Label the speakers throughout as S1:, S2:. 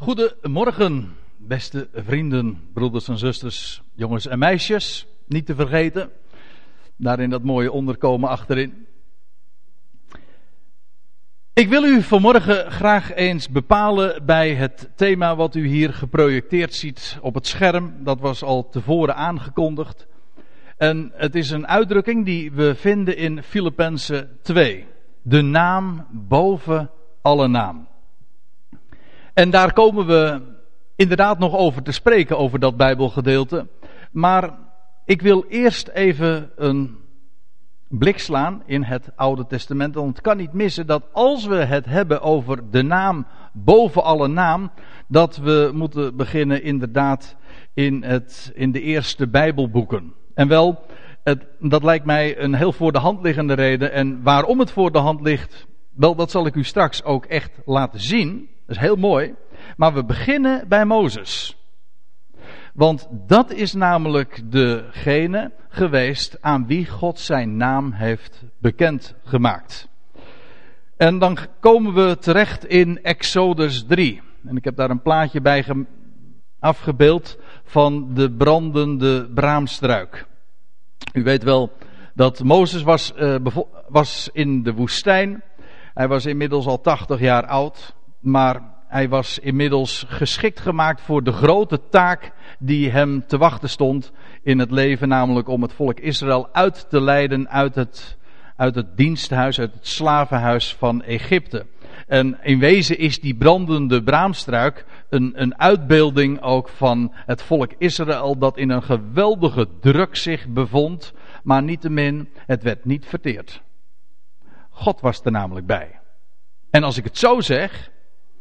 S1: Goedemorgen, beste vrienden, broeders en zusters, jongens en meisjes. Niet te vergeten, daarin dat mooie onderkomen achterin. Ik wil u vanmorgen graag eens bepalen bij het thema wat u hier geprojecteerd ziet op het scherm. Dat was al tevoren aangekondigd. En het is een uitdrukking die we vinden in Filippenzen 2. De naam boven alle naam. En daar komen we inderdaad nog over te spreken, over dat Bijbelgedeelte. Maar ik wil eerst even een blik slaan in het Oude Testament. Want het kan niet missen dat als we het hebben over de naam boven alle naam, dat we moeten beginnen inderdaad in, het, in de eerste Bijbelboeken. En wel, het, dat lijkt mij een heel voor de hand liggende reden. En waarom het voor de hand ligt, wel, dat zal ik u straks ook echt laten zien. Dat is heel mooi. Maar we beginnen bij Mozes. Want dat is namelijk degene geweest aan wie God zijn naam heeft bekend gemaakt. En dan komen we terecht in Exodus 3. En ik heb daar een plaatje bij afgebeeld van de brandende braamstruik. U weet wel dat Mozes was, uh, was in de woestijn. Hij was inmiddels al 80 jaar oud. Maar hij was inmiddels geschikt gemaakt voor de grote taak die hem te wachten stond in het leven, namelijk om het volk Israël uit te leiden uit het, uit het diensthuis, uit het slavenhuis van Egypte. En in wezen is die brandende braamstruik een, een uitbeelding ook van het volk Israël dat in een geweldige druk zich bevond, maar niettemin, het werd niet verteerd. God was er namelijk bij. En als ik het zo zeg,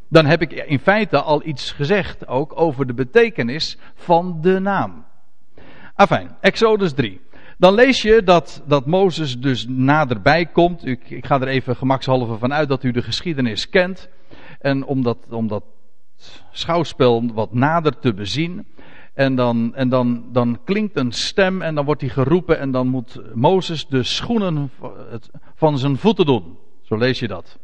S1: dan heb ik in feite al iets gezegd ook over de betekenis van de naam. Afijn, Exodus 3. Dan lees je dat, dat Mozes dus naderbij komt. Ik, ga er even gemakshalve van uit dat u de geschiedenis kent. En om dat, om dat schouwspel wat nader te bezien. En, dan, en dan, dan klinkt een stem en dan wordt hij geroepen en dan moet Mozes de schoenen van zijn voeten doen. Zo lees je dat.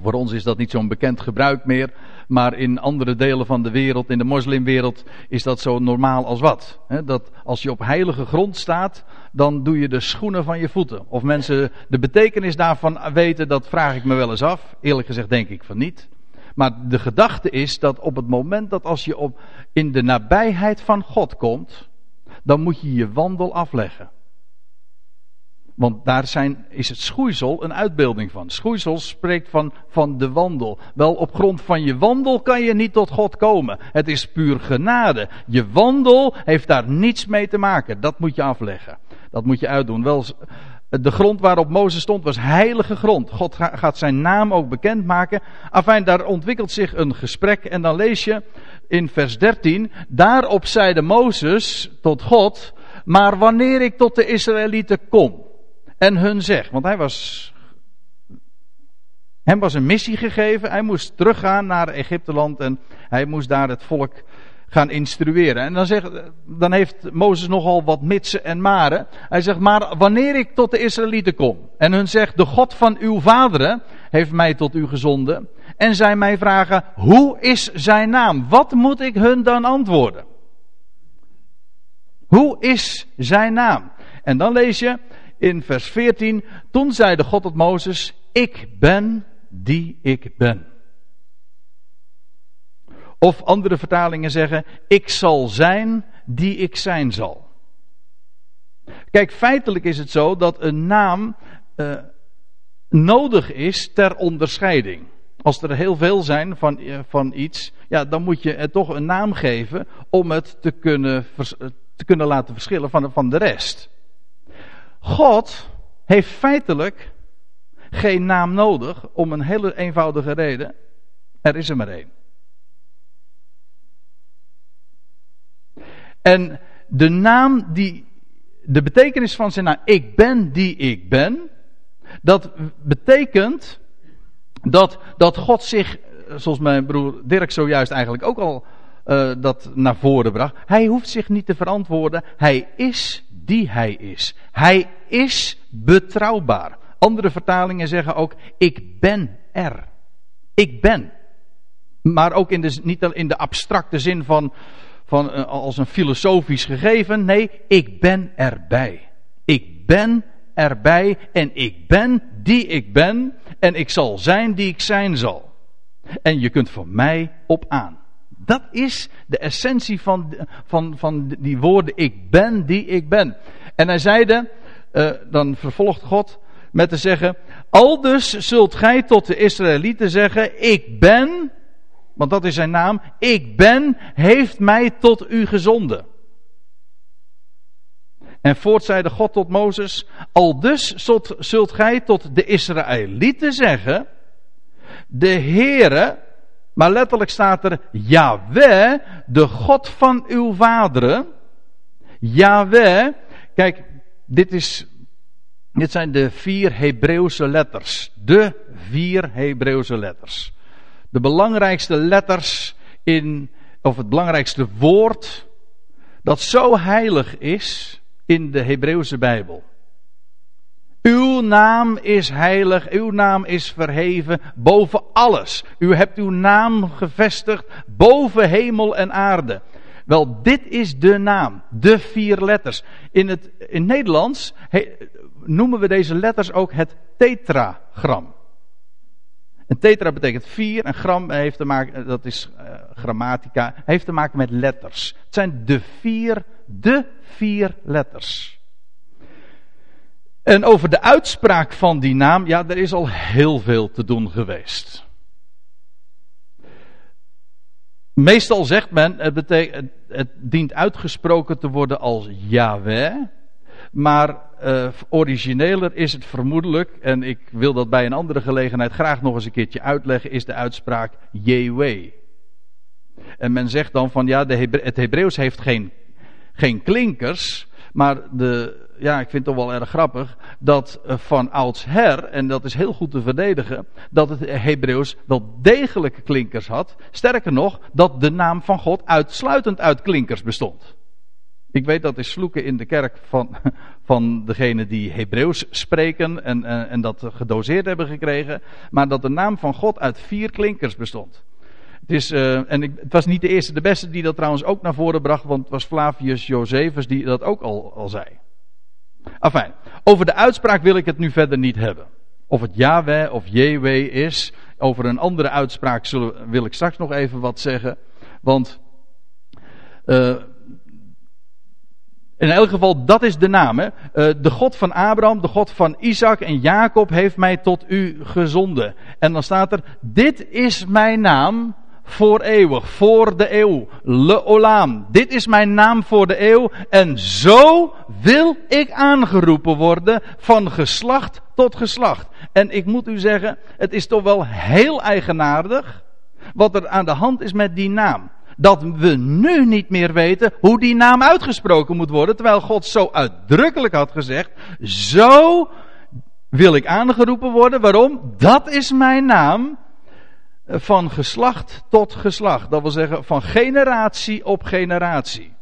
S1: Voor ons is dat niet zo'n bekend gebruik meer, maar in andere delen van de wereld, in de moslimwereld, is dat zo normaal als wat. dat als je op heilige grond staat, dan doe je de schoenen van je voeten. Of mensen de betekenis daarvan weten, dat vraag ik me wel eens af. Eerlijk gezegd denk ik van niet. Maar de gedachte is dat op het moment dat als je op, in de nabijheid van God komt, dan moet je je wandel afleggen. Want daar zijn, is het schoeisel een uitbeelding van. Schoeisel spreekt van, van de wandel. Wel, op grond van je wandel kan je niet tot God komen. Het is puur genade. Je wandel heeft daar niets mee te maken. Dat moet je afleggen. Dat moet je uitdoen. Wel, de grond waarop Mozes stond was heilige grond. God gaat zijn naam ook bekendmaken. Afijn, daar ontwikkelt zich een gesprek. En dan lees je in vers 13. Daarop zeide Mozes tot God. Maar wanneer ik tot de Israëlieten kom en hun zeg. Want hij was. Hem was een missie gegeven. Hij moest teruggaan naar Egypteland en hij moest daar het volk gaan instrueren. En dan, zegt, dan heeft Mozes nogal wat mitsen en maren. Hij zegt, maar wanneer ik tot de Israëlieten kom en hun zegt, de God van uw vaderen heeft mij tot u gezonden. En zij mij vragen, hoe is zijn naam? Wat moet ik hun dan antwoorden? Hoe is zijn naam? En dan lees je, in vers 14. Toen zeide God tot Mozes: Ik ben die ik ben. Of andere vertalingen zeggen: Ik zal zijn die ik zijn zal. Kijk, feitelijk is het zo dat een naam uh, nodig is ter onderscheiding. Als er heel veel zijn van, uh, van iets, ja, dan moet je het toch een naam geven om het te kunnen, te kunnen laten verschillen van, van de rest. God heeft feitelijk geen naam nodig om een hele eenvoudige reden. Er is er maar één. En de naam die, de betekenis van zijn naam, ik ben die ik ben, dat betekent dat, dat God zich, zoals mijn broer Dirk zojuist eigenlijk ook al uh, dat naar voren bracht, hij hoeft zich niet te verantwoorden, hij is die hij is. Hij is betrouwbaar. Andere vertalingen zeggen ook: Ik ben er. Ik ben. Maar ook in de, niet in de abstracte zin van, van uh, als een filosofisch gegeven. Nee, ik ben erbij. Ik ben erbij en ik ben die ik ben en ik zal zijn die ik zijn zal. En je kunt voor mij op aan. Dat is de essentie van, van, van die woorden ik ben die ik ben. En hij zeide, uh, dan vervolgt God met te zeggen, aldus zult gij tot de Israëlieten zeggen, ik ben, want dat is zijn naam, ik ben, heeft mij tot u gezonden. En voort zeide God tot Mozes, aldus zult, zult gij tot de Israëlieten zeggen, de Heere, maar letterlijk staat er Yahweh, de God van uw vaderen. Yahweh, kijk, dit, is, dit zijn de vier Hebreeuwse letters. De vier Hebreeuwse letters. De belangrijkste letters in, of het belangrijkste woord, dat zo heilig is in de Hebreeuwse Bijbel. Uw naam is heilig, uw naam is verheven boven alles. U hebt uw naam gevestigd boven hemel en aarde. Wel, dit is de naam, de vier letters. In het in Nederlands noemen we deze letters ook het tetragram. Een tetra betekent vier en gram heeft te maken, dat is uh, grammatica, heeft te maken met letters. Het zijn de vier, de vier letters. En over de uitspraak van die naam, ja, er is al heel veel te doen geweest. Meestal zegt men, het, betekent, het dient uitgesproken te worden als Yahweh. Maar uh, origineler is het vermoedelijk, en ik wil dat bij een andere gelegenheid graag nog eens een keertje uitleggen, is de uitspraak Jewe. En men zegt dan van ja, het Hebreeuws heeft geen, geen klinkers, maar de, ja, ik vind het toch wel erg grappig, dat eh, van oudsher, en dat is heel goed te verdedigen, dat het Hebreeuws wel degelijke klinkers had. Sterker nog, dat de naam van God uitsluitend uit klinkers bestond. Ik weet dat is vloeken in de kerk van, van degene die Hebreeuws spreken en, en, en dat gedoseerd hebben gekregen, maar dat de naam van God uit vier klinkers bestond. Het, is, uh, en ik, het was niet de eerste, de beste die dat trouwens ook naar voren bracht, want het was Flavius Josephus die dat ook al, al zei. Enfin, over de uitspraak wil ik het nu verder niet hebben. Of het Yahweh of Jewe is. Over een andere uitspraak zullen, wil ik straks nog even wat zeggen. Want uh, in elk geval, dat is de naam. Uh, de God van Abraham, de God van Isaac en Jacob heeft mij tot u gezonden. En dan staat er, dit is mijn naam voor eeuwig, voor de eeuw. Le Olam. Dit is mijn naam voor de eeuw. En zo wil ik aangeroepen worden van geslacht tot geslacht. En ik moet u zeggen, het is toch wel heel eigenaardig wat er aan de hand is met die naam. Dat we nu niet meer weten hoe die naam uitgesproken moet worden, terwijl God zo uitdrukkelijk had gezegd, zo wil ik aangeroepen worden. Waarom? Dat is mijn naam van geslacht tot geslacht. Dat wil zeggen van generatie op generatie.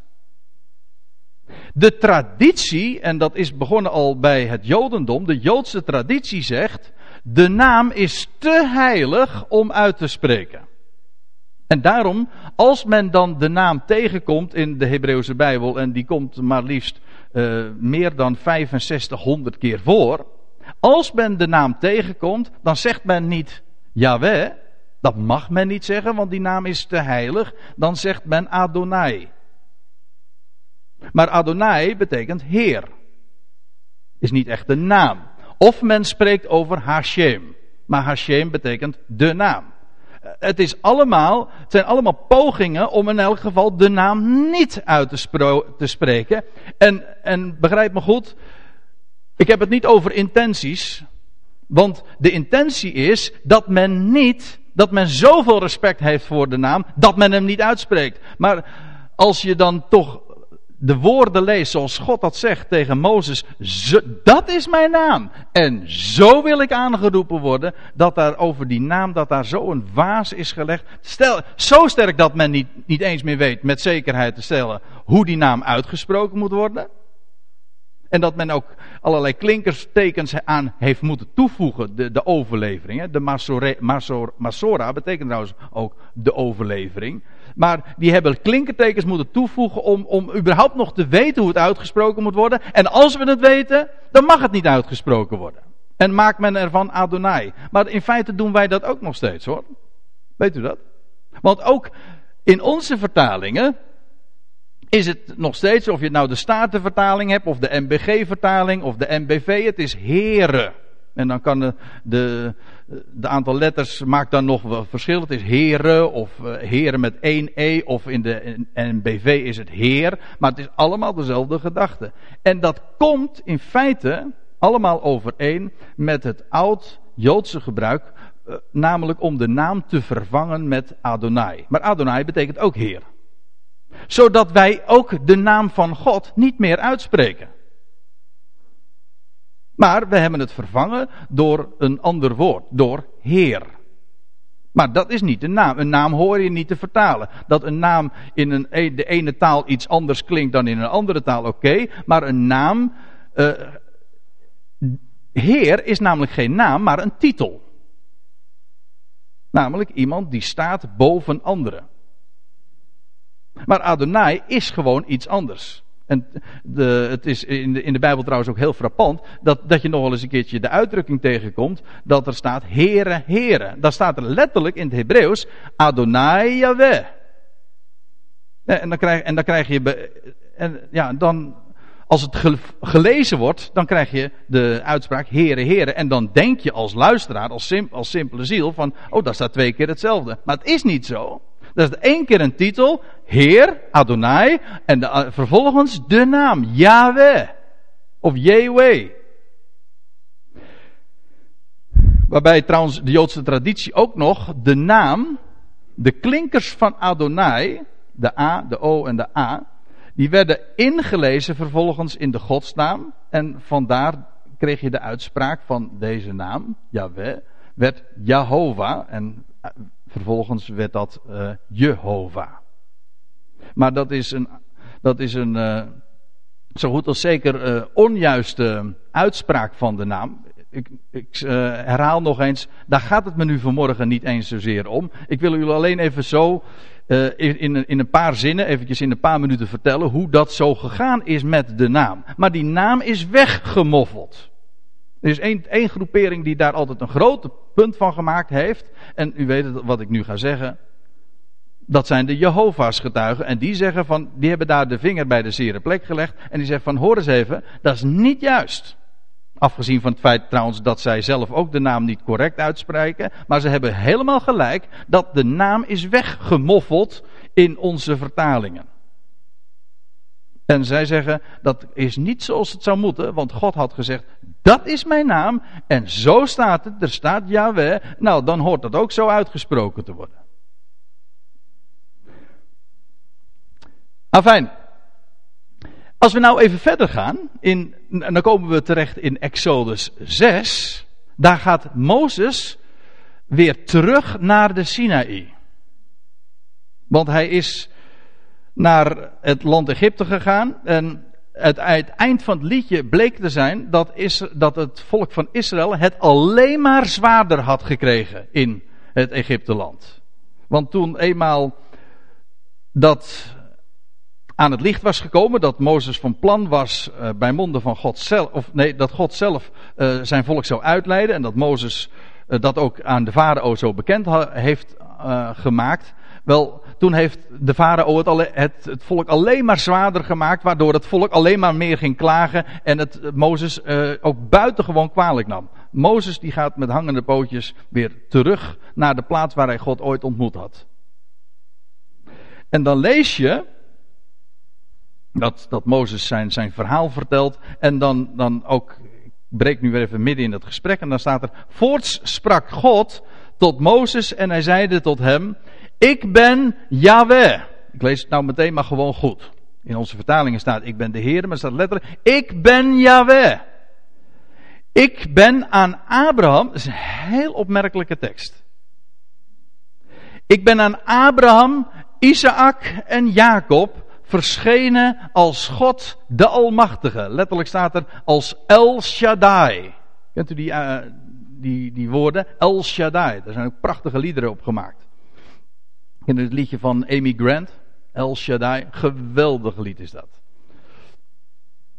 S1: De traditie, en dat is begonnen al bij het Jodendom, de Joodse traditie zegt, de naam is te heilig om uit te spreken. En daarom, als men dan de naam tegenkomt in de Hebreeuwse Bijbel, en die komt maar liefst uh, meer dan 6500 keer voor, als men de naam tegenkomt, dan zegt men niet Yahweh, dat mag men niet zeggen, want die naam is te heilig. Dan zegt men Adonai. Maar Adonai betekent Heer. Is niet echt de naam. Of men spreekt over Hashem. Maar Hashem betekent de naam. Het, is allemaal, het zijn allemaal pogingen om in elk geval de naam niet uit te, te spreken. En, en begrijp me goed, ik heb het niet over intenties. Want de intentie is dat men niet dat men zoveel respect heeft voor de naam dat men hem niet uitspreekt. Maar als je dan toch de woorden leest zoals God dat zegt tegen Mozes, dat is mijn naam. En zo wil ik aangeroepen worden, dat daar over die naam, dat daar zo een waas is gelegd. Stel, zo sterk dat men niet, niet eens meer weet met zekerheid te stellen hoe die naam uitgesproken moet worden. En dat men ook allerlei klinkerstekens aan heeft moeten toevoegen, de, de overlevering. Hè. De Masora betekent trouwens ook de overlevering. Maar die hebben klinkertekens moeten toevoegen om, om überhaupt nog te weten hoe het uitgesproken moet worden. En als we het weten, dan mag het niet uitgesproken worden. En maakt men ervan Adonai. Maar in feite doen wij dat ook nog steeds hoor. Weet u dat? Want ook in onze vertalingen is het nog steeds, of je nou de Statenvertaling hebt, of de MBG-vertaling, of de MBV, het is heren. En dan kan de, de, aantal letters maakt dan nog wel verschil. Het is heren, of uh, heren met één E, of in de MBV is het heer. Maar het is allemaal dezelfde gedachte. En dat komt in feite allemaal overeen met het oud-Joodse gebruik, uh, namelijk om de naam te vervangen met Adonai. Maar Adonai betekent ook heer zodat wij ook de naam van God niet meer uitspreken. Maar we hebben het vervangen door een ander woord, door Heer. Maar dat is niet een naam. Een naam hoor je niet te vertalen. Dat een naam in een, e, de ene taal iets anders klinkt dan in een andere taal, oké. maar een naam. Uh, heer is namelijk geen naam, maar een titel. Namelijk iemand die staat boven anderen. Maar Adonai is gewoon iets anders. En de, het is in de, in de Bijbel trouwens ook heel frappant dat, dat je nog wel eens een keertje de uitdrukking tegenkomt dat er staat Heere, Heere. Daar staat er letterlijk in het Hebreeuws Adonai Yahweh. En dan krijg, en dan krijg je, en ja, dan, als het gelezen wordt, dan krijg je de uitspraak Heere, Heere. En dan denk je als luisteraar, als, als simpele ziel van, oh, daar staat twee keer hetzelfde. Maar het is niet zo. Dat is één keer een titel, Heer, Adonai, en vervolgens de naam, Yahweh, of Yahweh. Waarbij trouwens de Joodse traditie ook nog de naam, de klinkers van Adonai, de A, de O en de A, die werden ingelezen vervolgens in de godsnaam. En vandaar kreeg je de uitspraak van deze naam, Yahweh, werd Jehovah. En Vervolgens werd dat uh, Jehovah. Maar dat is een, dat is een uh, zo goed als zeker uh, onjuiste uitspraak van de naam. Ik, ik herhaal nog eens, daar gaat het me nu vanmorgen niet eens zozeer om. Ik wil jullie alleen even zo in, in, in een paar zinnen, eventjes in een paar minuten vertellen hoe dat zo gegaan is met de naam. Maar die naam is weggemoffeld. Er is één, één groepering die daar altijd een groot punt van gemaakt heeft. En u weet wat ik nu ga zeggen. Dat zijn de Jehovah's getuigen. En die zeggen van, die hebben daar de vinger bij de zere plek gelegd. En die zeggen van, hoor eens even, dat is niet juist. Afgezien van het feit trouwens dat zij zelf ook de naam niet correct uitspreken. Maar ze hebben helemaal gelijk dat de naam is weggemoffeld in onze vertalingen. En zij zeggen dat is niet zoals het zou moeten, want God had gezegd: dat is mijn naam en zo staat het, er staat Yahweh. Nou, dan hoort dat ook zo uitgesproken te worden. Afijn. Als we nou even verder gaan, in, dan komen we terecht in Exodus 6. Daar gaat Mozes weer terug naar de Sinaï. Want hij is naar het land Egypte gegaan. En het, eind van het liedje bleek te zijn dat, is, dat het volk van Israël het alleen maar zwaarder had gekregen in het Egypteland. Want toen eenmaal dat aan het licht was gekomen, dat Mozes van plan was uh, bij monden van God zelf, of nee, dat God zelf uh, zijn volk zou uitleiden en dat Mozes uh, dat ook aan de farao zo bekend heeft gemaakt. Wel, toen heeft de farao het, het, volk alleen maar zwaarder gemaakt, waardoor het volk alleen maar meer ging klagen en het Mozes ook buitengewoon kwalijk nam. Mozes die gaat met hangende pootjes weer terug naar de plaats waar hij God ooit ontmoet had. En dan lees je dat, dat Mozes zijn, zijn verhaal vertelt en dan, dan ook, ik breek nu weer even midden in dat gesprek en dan staat er, voorts sprak God tot Mozes en hij zeide tot hem, ik ben Yahweh. Ik lees het nou meteen maar gewoon goed. In onze vertalingen staat ik ben de Heer, maar staat letterlijk ik ben Yahweh. Ik ben aan Abraham, dat is een heel opmerkelijke tekst. Ik ben aan Abraham, Isaac en Jacob verschenen als God de Almachtige. Letterlijk staat er als El Shaddai. Kent u die, uh, die, die woorden? El Shaddai. Daar zijn ook prachtige liederen op gemaakt. U het liedje van Amy Grant? El Shaddai. Geweldig lied is dat.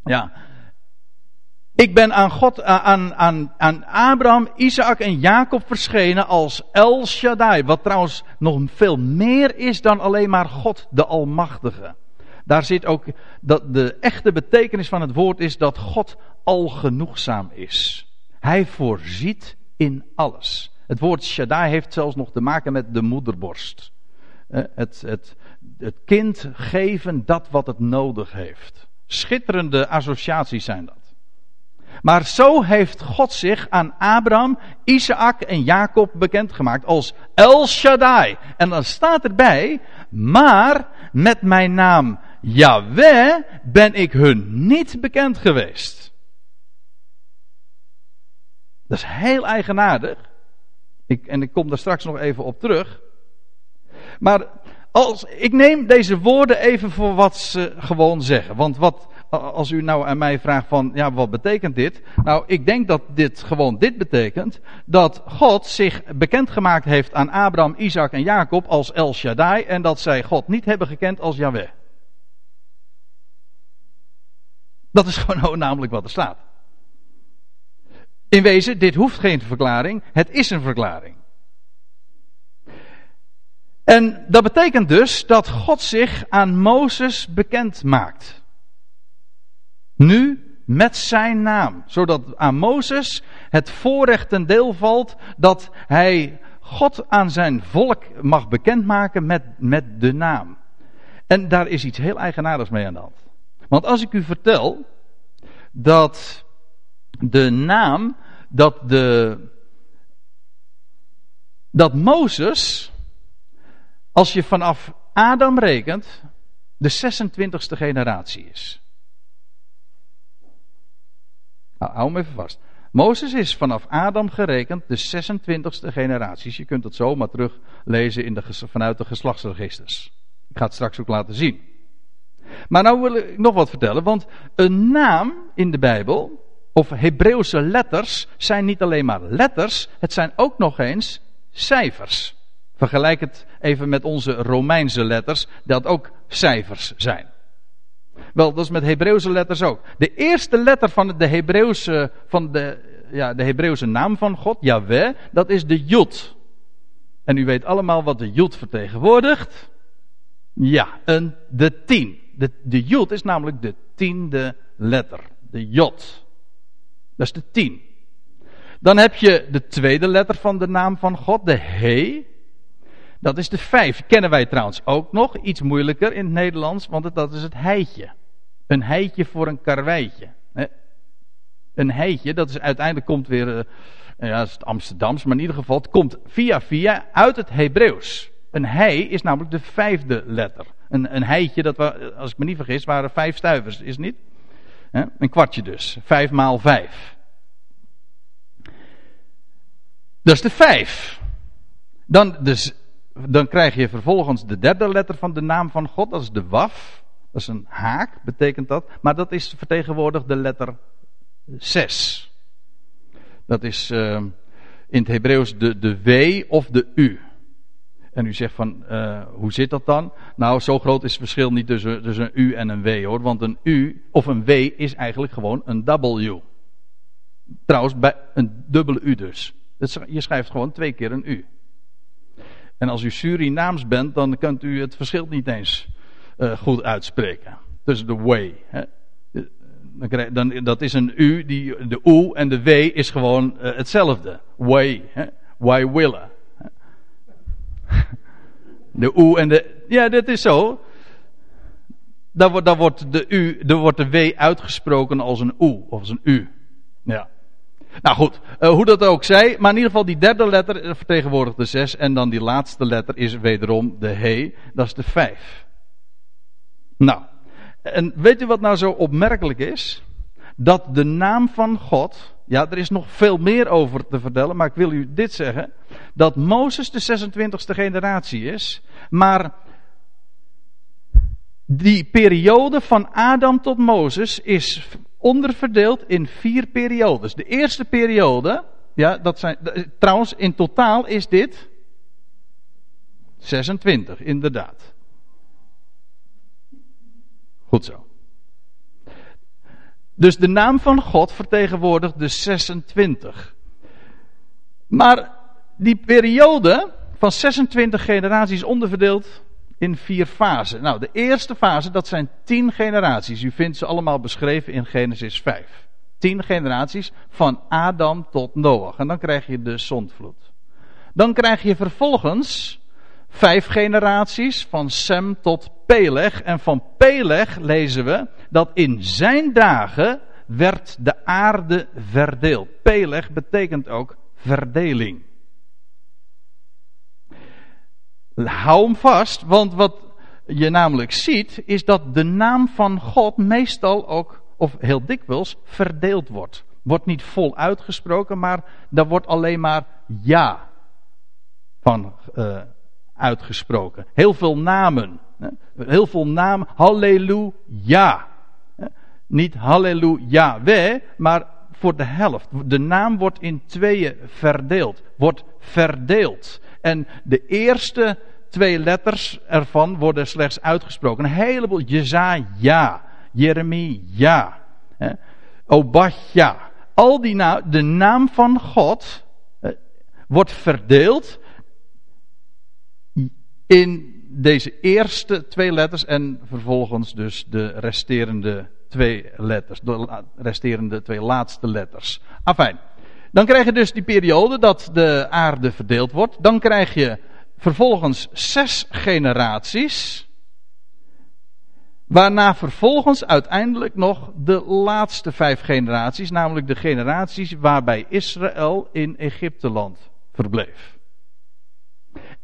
S1: Ja. Ik ben aan God, aan, aan, aan Abraham, Isaac en Jacob verschenen als El Shaddai. Wat trouwens nog veel meer is dan alleen maar God de Almachtige. Daar zit ook, dat de echte betekenis van het woord is dat God algenoegzaam is. Hij voorziet in alles. Het woord Shaddai heeft zelfs nog te maken met de moederborst. Eh, het, het, het kind geven dat wat het nodig heeft. Schitterende associaties zijn dat. Maar zo heeft God zich aan Abraham, Isaac en Jacob bekendgemaakt als El Shaddai. En dan staat erbij, maar met mijn naam Yahweh ben ik hun niet bekend geweest. Dat is heel eigenaardig. Ik, en ik kom daar straks nog even op terug. Maar als, ik neem deze woorden even voor wat ze gewoon zeggen. Want wat, als u nou aan mij vraagt van, ja, wat betekent dit? Nou, ik denk dat dit gewoon dit betekent. Dat God zich bekendgemaakt heeft aan Abraham, Isaac en Jacob als El Shaddai. En dat zij God niet hebben gekend als Yahweh. Dat is gewoon namelijk wat er staat. In wezen, dit hoeft geen verklaring, het is een verklaring. En dat betekent dus dat God zich aan Mozes bekend maakt. Nu met zijn naam. Zodat aan Mozes het voorrecht ten deel valt dat hij God aan zijn volk mag bekendmaken met, met de naam. En daar is iets heel eigenaardigs mee aan de hand. Want als ik u vertel dat de naam, dat de, dat Mozes, als je vanaf Adam rekent, de 26e generatie is. Nou, hou hem even vast. Mozes is vanaf Adam gerekend de 26e generaties. Je kunt het zomaar teruglezen in de, vanuit de geslachtsregisters. Ik ga het straks ook laten zien. Maar nou wil ik nog wat vertellen, want een naam in de Bijbel, of Hebreeuwse letters, zijn niet alleen maar letters, het zijn ook nog eens cijfers. Vergelijk het even met onze Romeinse letters, dat ook cijfers zijn. Wel, dat is met Hebreeuwse letters ook. De eerste letter van de Hebreeuwse, van de, ja, de Hebreeuwse naam van God, Yahweh, dat is de Jod. En u weet allemaal wat de Jod vertegenwoordigt. Ja, een, de tien. De, de Jod is namelijk de tiende letter. De Jod. Dat is de tien. Dan heb je de tweede letter van de naam van God, de He. Dat is de vijf. Kennen wij trouwens ook nog. Iets moeilijker in het Nederlands, want dat is het heitje. Een heitje voor een karweitje. Een heitje, dat is uiteindelijk komt weer, eh, ja, het Amsterdams, maar in ieder geval, het komt via via uit het Hebreeuws. Een hei is namelijk de vijfde letter. Een, een heitje, dat we, als ik me niet vergis, waren vijf stuivers, is niet? Een kwartje dus. Vijf maal vijf. Dat is de vijf. Dan, dus dan krijg je vervolgens de derde letter van de naam van God, dat is de waf. Dat is een haak, betekent dat. Maar dat is vertegenwoordigd de letter 6. Dat is uh, in het Hebreeuws de, de W of de U. En u zegt van, uh, hoe zit dat dan? Nou, zo groot is het verschil niet tussen, tussen een U en een W hoor. Want een U of een W is eigenlijk gewoon een W. Trouwens, bij een dubbele U dus. Je schrijft gewoon twee keer een U. En als u Surinaams bent, dan kunt u het verschil niet eens uh, goed uitspreken. Tussen de way. Hè. Dan, dan, dat is een U, die, de U en de W is gewoon uh, hetzelfde. Way. Hè. Why willen. De U en de. Ja, dat is zo. Dan wordt, wordt, de, U, dan wordt de W uitgesproken als een U of als een U. Ja. Nou goed, uh, hoe dat ook zij, maar in ieder geval die derde letter eh, vertegenwoordigt de zes en dan die laatste letter is wederom de he, dat is de vijf. Nou, en weet u wat nou zo opmerkelijk is? Dat de naam van God, ja, er is nog veel meer over te vertellen, maar ik wil u dit zeggen: dat Mozes de 26e generatie is, maar Die periode van Adam tot Mozes is onderverdeeld in vier periodes. De eerste periode, ja, dat zijn, trouwens, in totaal is dit 26, inderdaad. Goed zo. Dus de naam van God vertegenwoordigt de 26. Maar die periode van 26 generaties onderverdeeld in vier fasen. Nou, de eerste fase, dat zijn 10 generaties. U vindt ze allemaal beschreven in Genesis 5. 10 generaties van Adam tot Noach. En dan krijg je de zondvloed. Dan krijg je vervolgens vijf generaties van Sem tot Peleg. En van Peleg lezen we dat in zijn dagen werd de aarde verdeeld. Peleg betekent ook verdeling. Hou hem vast, want wat je namelijk ziet, is dat de naam van God meestal ook, of heel dikwijls, verdeeld wordt. Wordt niet vol uitgesproken, maar daar wordt alleen maar ja van uh, uitgesproken. Heel veel namen. Heel veel namen. Halleluja. Niet halleluja we, maar voor de helft. De naam wordt in tweeën verdeeld. Wordt verdeeld. En de eerste twee letters ervan worden slechts uitgesproken. Een heleboel. Jezaja. Jeremia. Obadja. Al die naam, de naam van God wordt verdeeld in deze eerste twee letters en vervolgens dus de resterende twee letters, de resterende twee laatste letters. Afijn. Dan krijg je dus die periode dat de aarde verdeeld wordt. Dan krijg je vervolgens zes generaties. Waarna vervolgens uiteindelijk nog de laatste vijf generaties, namelijk de generaties waarbij Israël in Egypteland verbleef.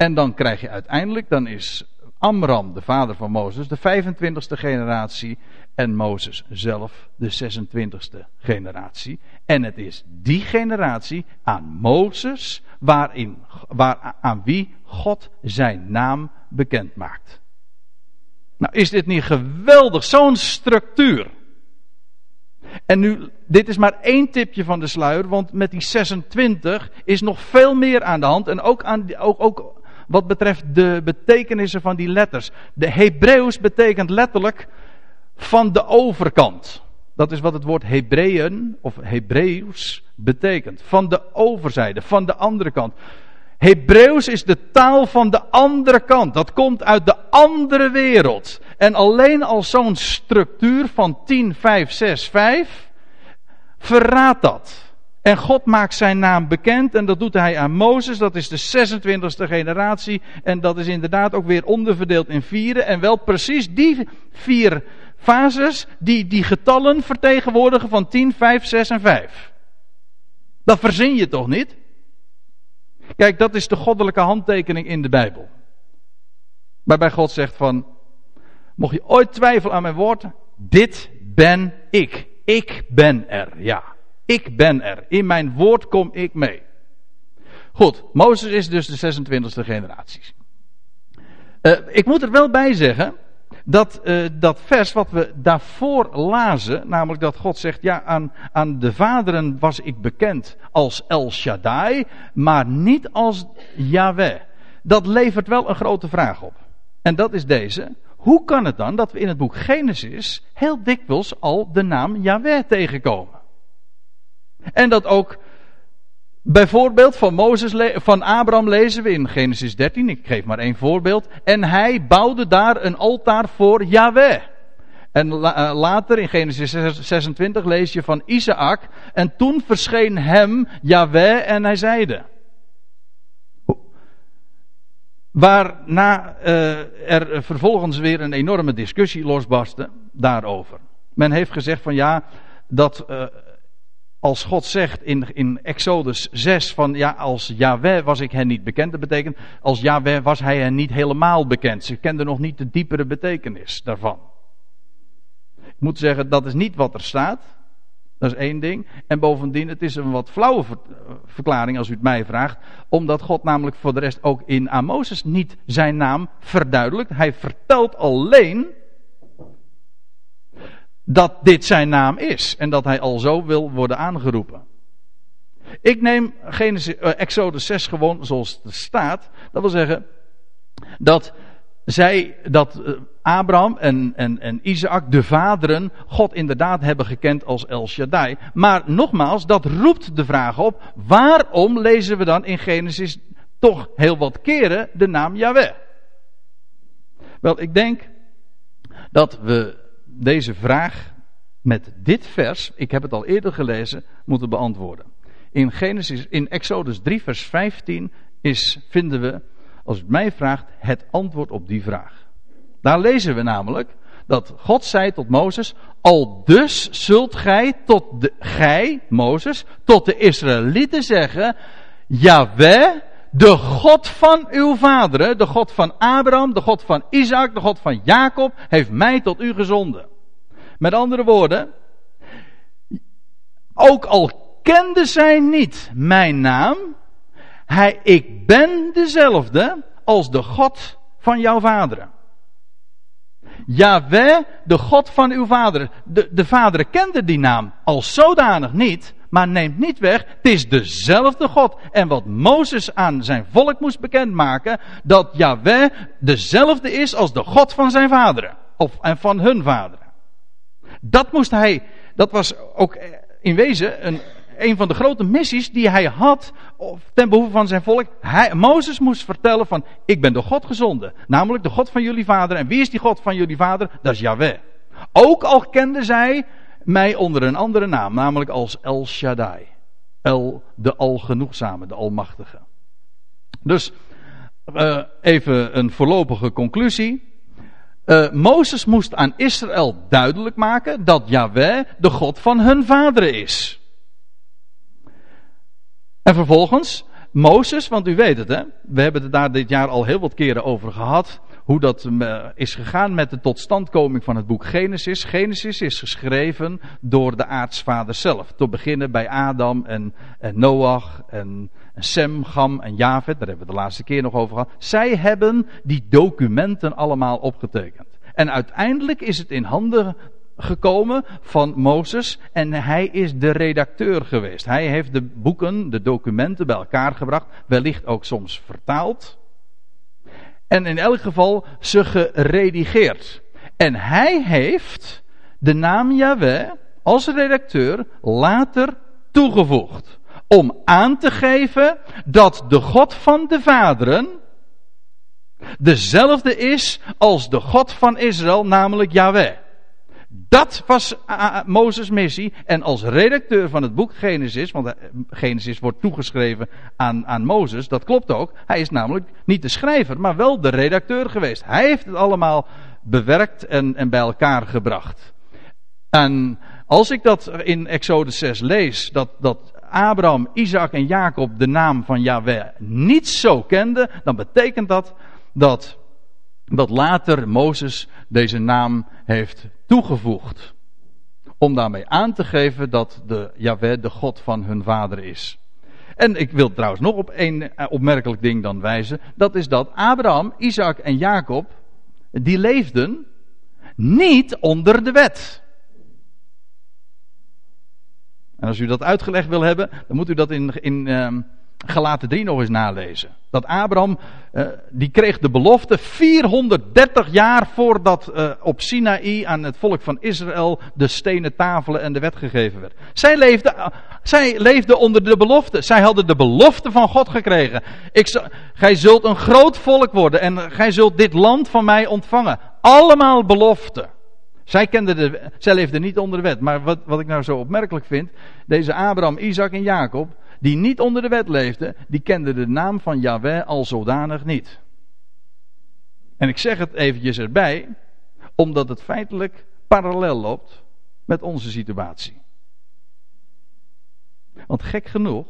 S1: En dan krijg je uiteindelijk, dan is Amram, de vader van Mozes, de 25ste generatie. En Mozes zelf de 26ste generatie. En het is die generatie aan Mozes waarin, waar, aan wie God zijn naam bekend maakt. Nou, is dit niet geweldig, zo'n structuur? En nu, dit is maar één tipje van de sluier, want met die 26 is nog veel meer aan de hand. En ook, aan, ook, ook wat betreft de betekenissen van die letters. De Hebreeuws betekent letterlijk van de overkant. Dat is wat het woord Hebreeën of Hebreeuws betekent. Van de overzijde, van de andere kant. Hebreeuws is de taal van de andere kant. Dat komt uit de andere wereld. En alleen al zo'n structuur van 10, 5, 6, 5 verraadt dat. En God maakt zijn naam bekend en dat doet hij aan Mozes. Dat is de 26e generatie. En dat is inderdaad ook weer onderverdeeld in vieren. En wel precies die vier fases die die getallen vertegenwoordigen van 10, 5, 6 en 5. Dat verzin je toch niet? Kijk, dat is de goddelijke handtekening in de Bijbel. Waarbij God zegt van, mocht je ooit twijfelen aan mijn woord, dit ben ik. Ik ben er, ja. Ik ben er. In mijn woord kom ik mee. Goed, Mozes is dus de 26e generatie. Uh, ik moet er wel bij zeggen dat uh, dat vers wat we daarvoor lazen, namelijk dat God zegt, ja, aan, aan de vaderen was ik bekend als El Shaddai, maar niet als Yahweh. Dat levert wel een grote vraag op. En dat is deze. Hoe kan het dan dat we in het boek Genesis heel dikwijls al de naam Yahweh tegenkomen? En dat ook bijvoorbeeld van, Mozes, van Abraham lezen we in Genesis 13, ik geef maar één voorbeeld. En hij bouwde daar een altaar voor Yahweh. En eh, later in Genesis 26 lees je van Isaac. En toen verscheen hem Yahweh en hij zeide. Waarna uh, er vervolgens weer een enorme discussie losbarstte daarover. Men heeft gezegd van ja, dat uh, als God zegt in, in Exodus 6 van ja, als Yahweh was ik hen niet bekend. Dat betekent, als Yahweh was hij hen niet helemaal bekend. Ze kenden nog niet de diepere betekenis daarvan. Ik moet zeggen, dat is niet wat er staat. Dat is één ding. En bovendien, het is een wat flauwe verklaring als u het mij vraagt. Omdat God namelijk voor de rest ook in Mozes niet zijn naam verduidelijkt. Hij vertelt alleen dat dit zijn naam is en dat hij al zo wil worden aangeroepen. Ik neem Genesis, uh, Exodus 6 gewoon zoals het staat. Dat wil zeggen dat zij, dat uh, Abraham en, en, en Isaac, de vaderen, God inderdaad hebben gekend als El Shaddai. Maar nogmaals, dat roept de vraag op, waarom lezen we dan in Genesis toch heel wat keren de naam Yahweh? Wel, ik denk dat we deze vraag met dit vers, ik heb het al eerder gelezen, moeten beantwoorden. In Genesis, in Exodus 3 vers 15 is, vinden we, als het mij vraagt, het antwoord op die vraag. Daar lezen we namelijk dat God zei tot Mozes, al dus zult gij tot de, gij, Mozes, tot de Israëlieten zeggen, Jaweh, de God van uw vaderen, de God van Abraham, de God van Isaac, de God van Jacob, heeft mij tot u gezonden. Met andere woorden, ook al kende zij niet mijn naam, hij, ik ben dezelfde als de God van jouw vaderen. Yahweh, de God van uw vader. De, de vaderen kenden die naam als zodanig niet, maar neemt niet weg, het is dezelfde God. En wat Mozes aan zijn volk moest bekendmaken, dat Yahweh dezelfde is als de God van zijn vaderen. Of, en van hun vaderen. Dat moest hij, dat was ook in wezen een, een van de grote missies die hij had ten behoeve van zijn volk. Hij, Mozes moest vertellen van, ik ben door God gezonden. Namelijk de God van jullie vader. En wie is die God van jullie vader? Dat is Yahweh. Ook al kenden zij mij onder een andere naam, namelijk als El Shaddai. El, de Algenoegzame, de Almachtige. Dus, uh, even een voorlopige conclusie. Uh, Mozes moest aan Israël duidelijk maken dat Yahweh de God van hun vaderen is. En vervolgens, Mozes, want u weet het hè, we hebben het daar dit jaar al heel wat keren over gehad, hoe dat uh, is gegaan met de totstandkoming van het boek Genesis. Genesis is geschreven door de aartsvader zelf. Te beginnen bij Adam en, en Noach en, en Sem, Gam en Javed, daar hebben we de laatste keer nog over gehad. Zij hebben die documenten allemaal opgetekend. En uiteindelijk is het in handen gekomen van Mozes en hij is de redacteur geweest. Hij heeft de boeken, de documenten bij elkaar gebracht, wellicht ook soms vertaald. En in elk geval ze geredigeerd. En hij heeft de naam Yahweh als redacteur later toegevoegd. Om aan te geven dat de God van de vaderen dezelfde is als de God van Israël, namelijk Yahweh. Dat was Mozes' missie. En als redacteur van het boek Genesis, want eh, Genesis wordt toegeschreven aan, aan Mozes, dat klopt ook. Hij is namelijk niet de schrijver, maar wel de redacteur geweest. Hij heeft het allemaal bewerkt en, en bij elkaar gebracht. En als ik dat in Exodus 6 lees, dat, dat Abraham, Isaac en Jacob de naam van Yahweh niet zo kenden, dan betekent dat dat, dat later Mozes deze naam heeft toegevoegd. Om daarmee aan te geven dat de Yahweh de God van hun vader is. En ik wil trouwens nog op één eh, opmerkelijk ding dan wijzen. Dat is dat Abraham, Isaac en Jacob, die leefden niet onder de wet. En als u dat uitgelegd wil hebben, dan moet u dat in, in, Galaten 3 nog eens nalezen. Dat Abraham, uh, die kreeg de belofte 430 jaar voordat uh, op Sinaï aan het volk van Israël de stenen tafelen en de wet gegeven werd. Zij leefde, zij leefde onder de belofte. Zij hadden de belofte van God gekregen. Ik, gij zult een groot volk worden en gij zult dit land van mij ontvangen. Allemaal belofte. Zij, kende de, zij leefde niet onder de wet. Maar wat, wat ik nou zo opmerkelijk vind, deze Abraham, Isaac en Jacob, die niet onder de wet leefden, die kenden de naam van Yahweh al zodanig niet. En ik zeg het eventjes erbij, omdat het feitelijk parallel loopt met onze situatie. Want gek genoeg,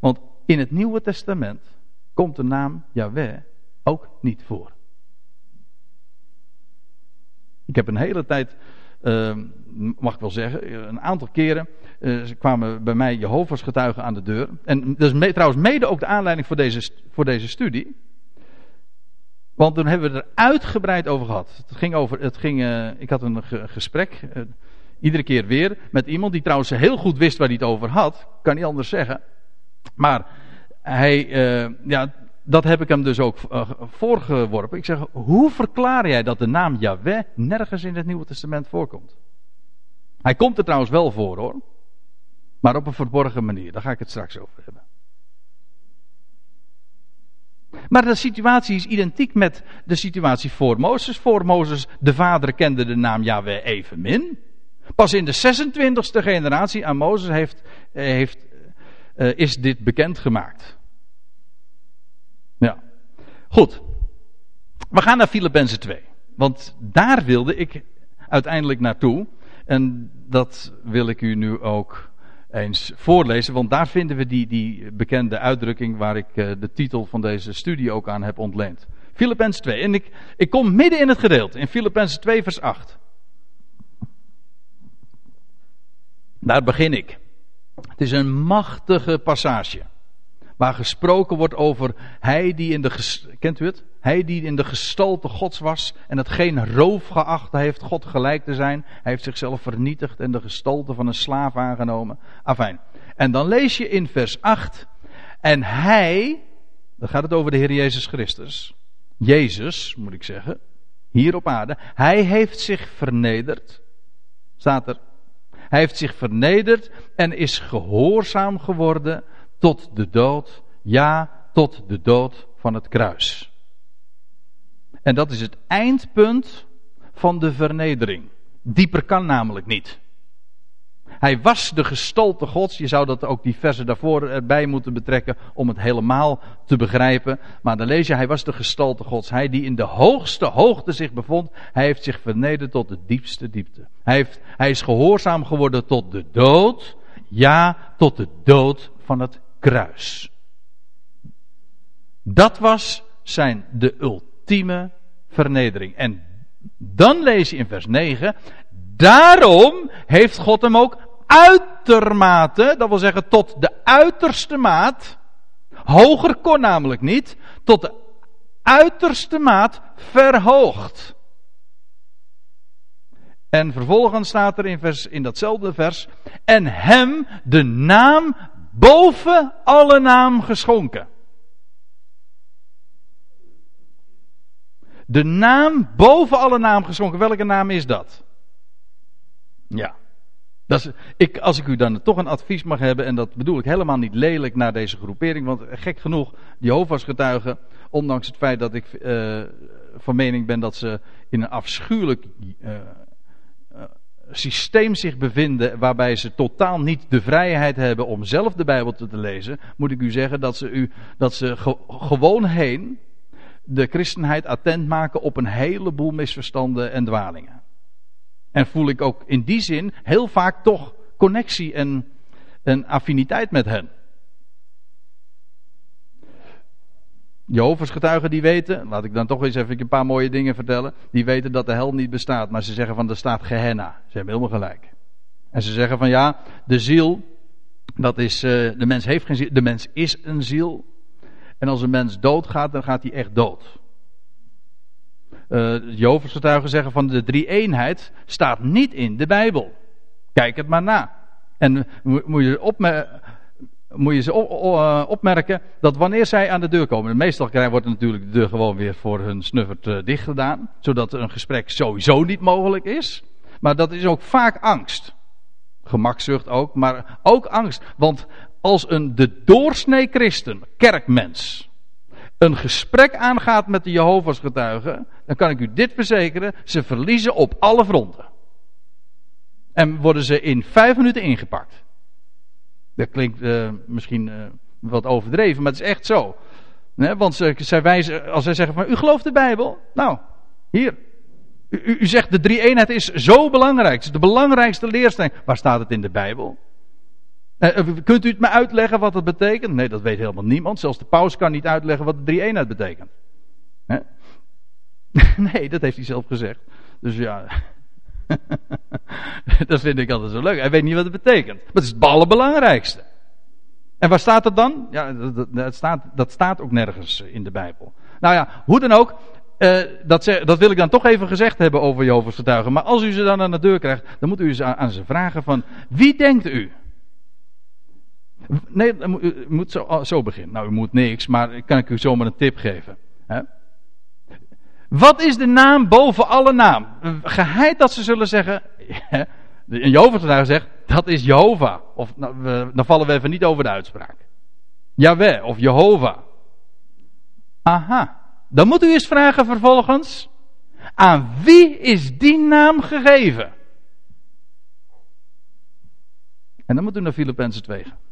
S1: want in het Nieuwe Testament komt de naam Yahweh ook niet voor. Ik heb een hele tijd uh, mag ik wel zeggen, een aantal keren uh, kwamen bij mij Jehovah's getuigen aan de deur. En dat is trouwens mede ook de aanleiding voor deze, voor deze studie. Want toen hebben we er uitgebreid over gehad. Het ging over, het ging, uh, ik had een gesprek, iedere keer weer, met iemand die trouwens heel goed wist waar hij het over had. Kan niet anders zeggen. Maar hij, ja, dat heb ik hem dus ook voorgeworpen. Ik zeg, hoe verklaar jij dat de naam Yahweh nergens in het Nieuwe Testament voorkomt? Hij komt er trouwens wel voor hoor. Maar op een verborgen manier. Daar ga ik het straks over hebben. Maar de situatie is identiek met de situatie voor Mozes. Voor Mozes, de vader kende de naam Yahweh evenmin. Pas in de 26e generatie aan Mozes heeft, eh, heeft, uh, is dit bekendgemaakt. Goed. We gaan naar Filippenzen 2. Want daar wilde ik uiteindelijk naartoe. En dat wil ik u nu ook eens voorlezen, want daar vinden we die, die bekende uitdrukking waar ik uh, de titel van deze studie ook aan heb ontleend. Filippenzen 2. En ik, ik kom midden in het gedeelte, in Filippenzen 2 vers 8. Daar begin ik. Het is een machtige passage. Waar gesproken wordt over hij die in de, kent u het? Hij die in de gestalte gods was en het geen roof geacht heeft God gelijk te zijn. Hij heeft zichzelf vernietigd en de gestalte van een slaaf aangenomen. Afijn. En dan lees je in vers 8. En hij, dan gaat het over de Heer Jezus Christus. Jezus, moet ik zeggen. Hier op aarde. Hij heeft zich vernederd. Staat er. Hij heeft zich vernederd en is gehoorzaam geworden tot de dood. Ja, tot de dood van het kruis. En dat is het eindpunt van de vernedering. Dieper kan namelijk niet. Hij was de gestalte Gods. Je zou dat ook die versen daarvoor erbij moeten betrekken om het helemaal te begrijpen. Maar dan lees je, hij was de gestalte Gods. Hij die in de hoogste hoogte zich bevond, hij heeft zich vernederd tot de diepste diepte. Hij, heeft, hij is gehoorzaam geworden tot de dood. Ja, tot de dood van het kruis. Dat was zijn de ultieme vernedering. En dan lees je in vers 9. Daarom heeft God hem ook uitermate, dat wil zeggen tot de uiterste maat, hoger kon namelijk niet, tot de uiterste maat verhoogd. En vervolgens staat er in, vers, in datzelfde vers, en hem de naam boven alle naam geschonken. De naam boven alle naam geschonken. Welke naam is dat? Ja. Dat is, ik, als ik u dan toch een advies mag hebben, en dat bedoel ik helemaal niet lelijk naar deze groepering, want gek genoeg, die getuigen, ondanks het feit dat ik uh, van mening ben dat ze in een afschuwelijk uh, systeem zich bevinden waarbij ze totaal niet de vrijheid hebben om zelf de Bijbel te, lezen, moet ik u zeggen dat ze, u, dat ze ge, gewoon heen de christenheid attent maken op een heleboel misverstanden en dwalingen. En voel ik ook in die zin heel vaak toch connectie en, en affiniteit met hen. Jehovah's getuigen die weten, laat ik dan toch eens even een paar mooie dingen vertellen. Die weten dat de hel niet bestaat, maar ze zeggen van er staat Gehenna. Ze hebben helemaal gelijk. En ze zeggen van ja, de ziel, dat is, uh, de mens heeft geen ziel, de mens is een ziel. En als een mens doodgaat, dan gaat hij echt dood. Uh, Jehovah's getuigen zeggen van de drie eenheid staat niet in de Bijbel. Kijk het maar na. En moet je opmerken moet je ze eh, opmerken dat wanneer zij aan de deur komen, meestal wordt natuurlijk de deur gewoon weer voor hun snuffert uh, dicht gedaan, zodat een gesprek sowieso niet mogelijk is. Maar dat is ook vaak angst. Gemakzucht ook, maar ook angst. Want als een de doorsnee christen, kerkmens, een gesprek aangaat met de Jehovah's getuigen, dan kan ik u dit verzekeren, ze verliezen op alle fronten. En worden ze in vijf minuten ingepakt. Dat klinkt uh, misschien uh, wat overdreven, maar het is echt zo. Want ze, zij als zij zeggen van, u gelooft de Bijbel? Nou, hier. U, u zegt de drie eenheid is zo belangrijk. Het is de belangrijkste leerstelling. Waar staat het in de Bijbel? Uh, kunt u het me uitleggen wat het betekent? Nee, dat weet helemaal niemand. Zelfs de paus kan niet uitleggen wat de drie eenheid betekent. nee, dat heeft hij zelf gezegd. Dus ja, dat vind ik altijd zo leuk. Hij weet niet wat het betekent. Maar het is het allerbelangrijkste. En waar staat het dan? Ja, dat, dat, staat, dat staat ook nergens in de Bijbel. Nou ja, hoe dan ook. uh, dat, dat, wil ik dan toch even gezegd hebben over Jehovah's getuigen. Maar als u ze dan aan de deur krijgt, dan moet u ze aan, aan ze vragen van, wie denkt u? Nee, u moet zo, oh, zo beginnen. Nou, u moet niks, maar kan ik u zomaar een tip geven. Hè? Wat is de naam boven alle naam? Geheid dat ze zullen zeggen, Jehovah zegt, dat is Jehovah. Of nou, we, dan vallen we even niet over de uitspraak. Yahweh of Jehovah. Aha. Dan moet u eens vragen vervolgens, aan wie is die naam gegeven? En dan moet u naar Filippenzen 2 gaan.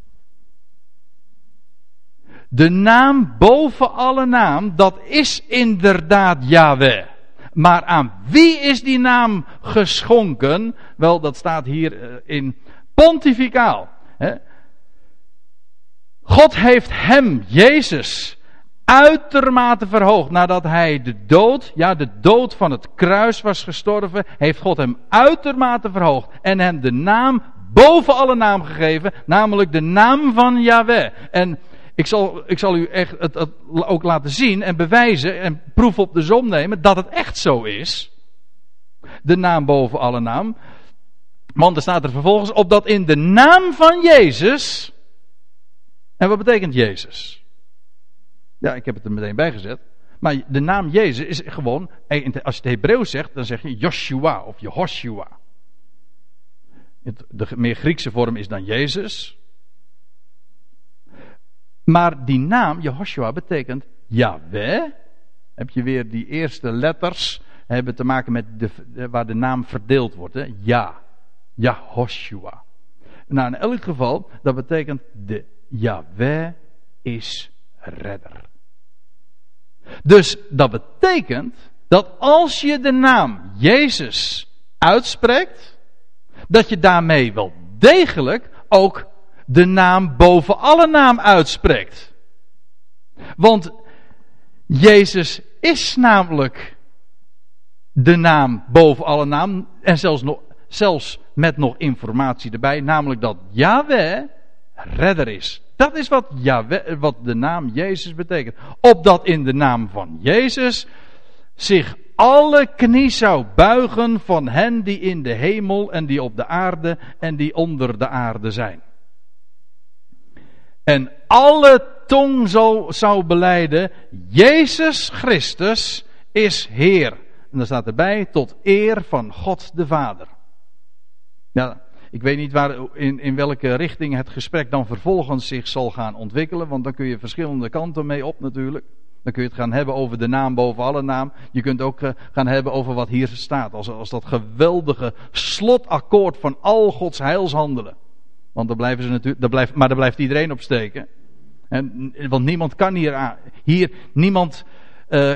S1: De naam boven alle naam, dat is inderdaad Yahweh. Maar aan wie is die naam geschonken? Wel, dat staat hier eh, in pontificaal. God heeft hem, Jezus, uitermate verhoogd. Nadat hij de dood, ja, de dood van het kruis was gestorven, heeft God hem uitermate verhoogd. En hem de naam boven alle naam gegeven, namelijk de naam van Yahweh. En ik zal, ik zal u echt het, ook laten zien en bewijzen en proef op de zon nemen dat het echt zo is. De naam boven alle naam. Want er staat er vervolgens op dat in de naam van Jezus. En wat betekent Jezus? Ja, ik heb het er meteen bij gezet. Maar de naam Jezus is gewoon, als je het Hebreeuws zegt, dan zeg je Joshua of Jehoshua. De meer Griekse vorm is dan Jezus. Maar die naam, Jehoshua, betekent Yahweh. Heb je weer die eerste letters, hebben te maken met de, waar de naam verdeeld wordt. Hè? Ja, Jehoshua. Nou, in elk geval, dat betekent de Yahweh is redder. Dus dat betekent dat als je de naam Jezus uitspreekt, dat je daarmee wel degelijk ook de naam boven alle naam uitspreekt. Want Jezus is namelijk de naam boven alle naam. En zelfs, nog, zelfs met nog informatie erbij. Namelijk dat Yahweh redder is. Dat is wat, Yahweh, wat de naam Jezus betekent. Opdat in de naam van Jezus zich alle knie zou buigen van hen die in de hemel en die op de aarde en die onder de aarde zijn. En alle tong zou, beleiden, Jezus Christus is Heer. En dan staat erbij, tot eer van God de Vader. Ja, ik weet niet waar, in, in welke richting het gesprek dan vervolgens zich zal gaan ontwikkelen, want dan kun je verschillende kanten mee op natuurlijk. Dan kun je het gaan hebben over de naam boven alle naam. Je kunt ook eh, gaan hebben over wat hier staat. Als, als dat geweldige slotakkoord van al Gods heilshandelen. Want daar blijven ze natuurlijk, daar blijft, maar daar blijft iedereen op steken. En, want niemand kan hier aan, hier niemand, uh,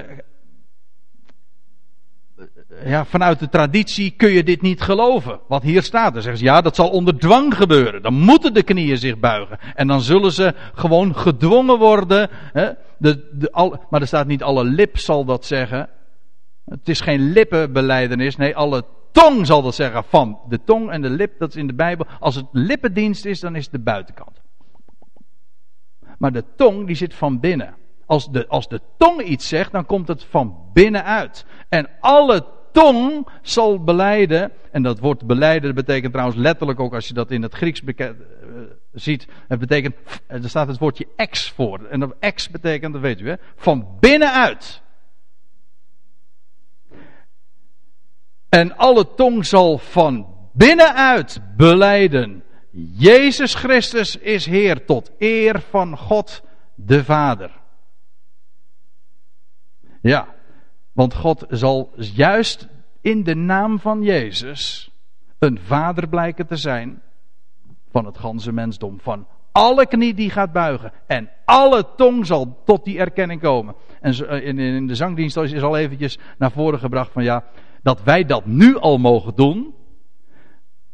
S1: ja, vanuit de traditie kun je dit niet geloven. Wat hier staat. Dan zeggen ze, ja, dat zal onder dwang gebeuren. Dan moeten de knieën zich buigen. En dan zullen ze gewoon gedwongen worden. Hè? De, de, al, maar er staat niet alle lip zal dat zeggen. Het is geen lippenbeleidenis. Nee, alle tong zal dat zeggen van de tong en de lip, dat is in de Bijbel. Als het lippendienst is, dan is het de buitenkant. Maar de tong die zit van binnen. Als de, als de tong iets zegt, dan komt het van binnenuit. En alle tong zal beleiden. En dat woord beleiden betekent trouwens letterlijk ook als je dat in het Grieks uh, ziet. Het betekent, er staat het woordje ex voor. En dat ex betekent, dat weet u hè, van binnenuit. En alle tong zal van binnenuit beleiden. Jezus Christus is Heer tot eer van God de Vader. Ja, want God zal juist in de naam van Jezus een vader blijken te zijn van het ganse mensdom. Van alle knie die gaat buigen. En alle tong zal tot die erkenning komen. En eh, in de zangdienst is al eventjes naar voren gebracht van ja, dat wij dat nu al mogen doen.